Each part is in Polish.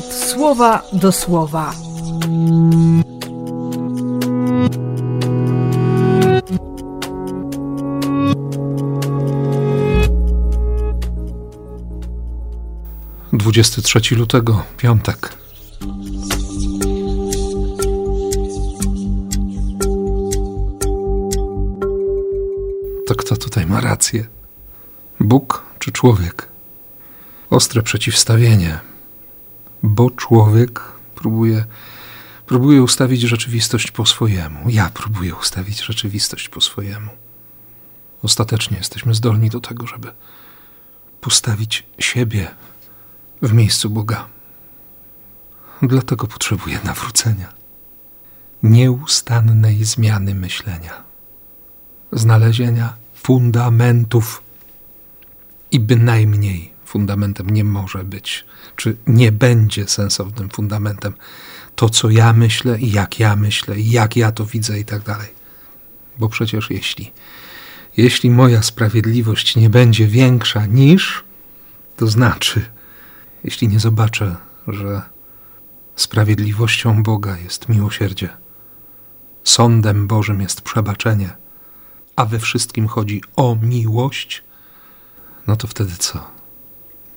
słowa do słowa. Dwudziesty trzeci lutego, piątek. To kto tutaj ma rację? Bóg czy człowiek? Ostre przeciwstawienie, bo człowiek próbuje, próbuje ustawić rzeczywistość po swojemu. Ja próbuję ustawić rzeczywistość po swojemu. Ostatecznie jesteśmy zdolni do tego, żeby postawić siebie w miejscu Boga. Dlatego potrzebuję nawrócenia, nieustannej zmiany myślenia, znalezienia fundamentów i bynajmniej fundamentem nie może być, czy nie będzie sensownym fundamentem to, co ja myślę jak ja myślę jak ja to widzę i tak dalej. Bo przecież jeśli, jeśli moja sprawiedliwość nie będzie większa niż, to znaczy, jeśli nie zobaczę, że sprawiedliwością Boga jest miłosierdzie, sądem Bożym jest przebaczenie, a we wszystkim chodzi o miłość, no to wtedy co?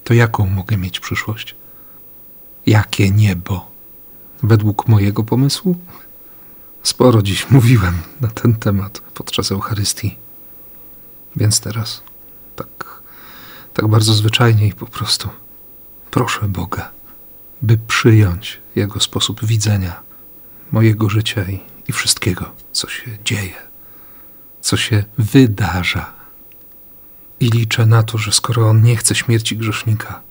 To jaką mogę mieć przyszłość? Jakie niebo? Według mojego pomysłu? Sporo dziś mówiłem na ten temat podczas Eucharystii. Więc teraz, tak, tak bardzo zwyczajnie i po prostu, proszę Boga, by przyjąć Jego sposób widzenia mojego życia i, i wszystkiego, co się dzieje, co się wydarza i liczę na to, że skoro on nie chce śmierci grzesznika,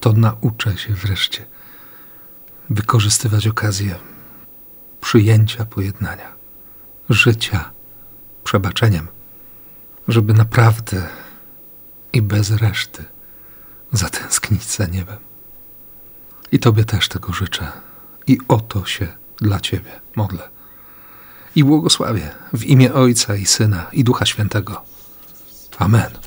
to nauczę się wreszcie wykorzystywać okazję przyjęcia pojednania, życia przebaczeniem, żeby naprawdę i bez reszty zatęsknić za niebem. I Tobie też tego życzę. I o to się dla Ciebie modlę. I błogosławię w imię Ojca i Syna i Ducha Świętego. Amen.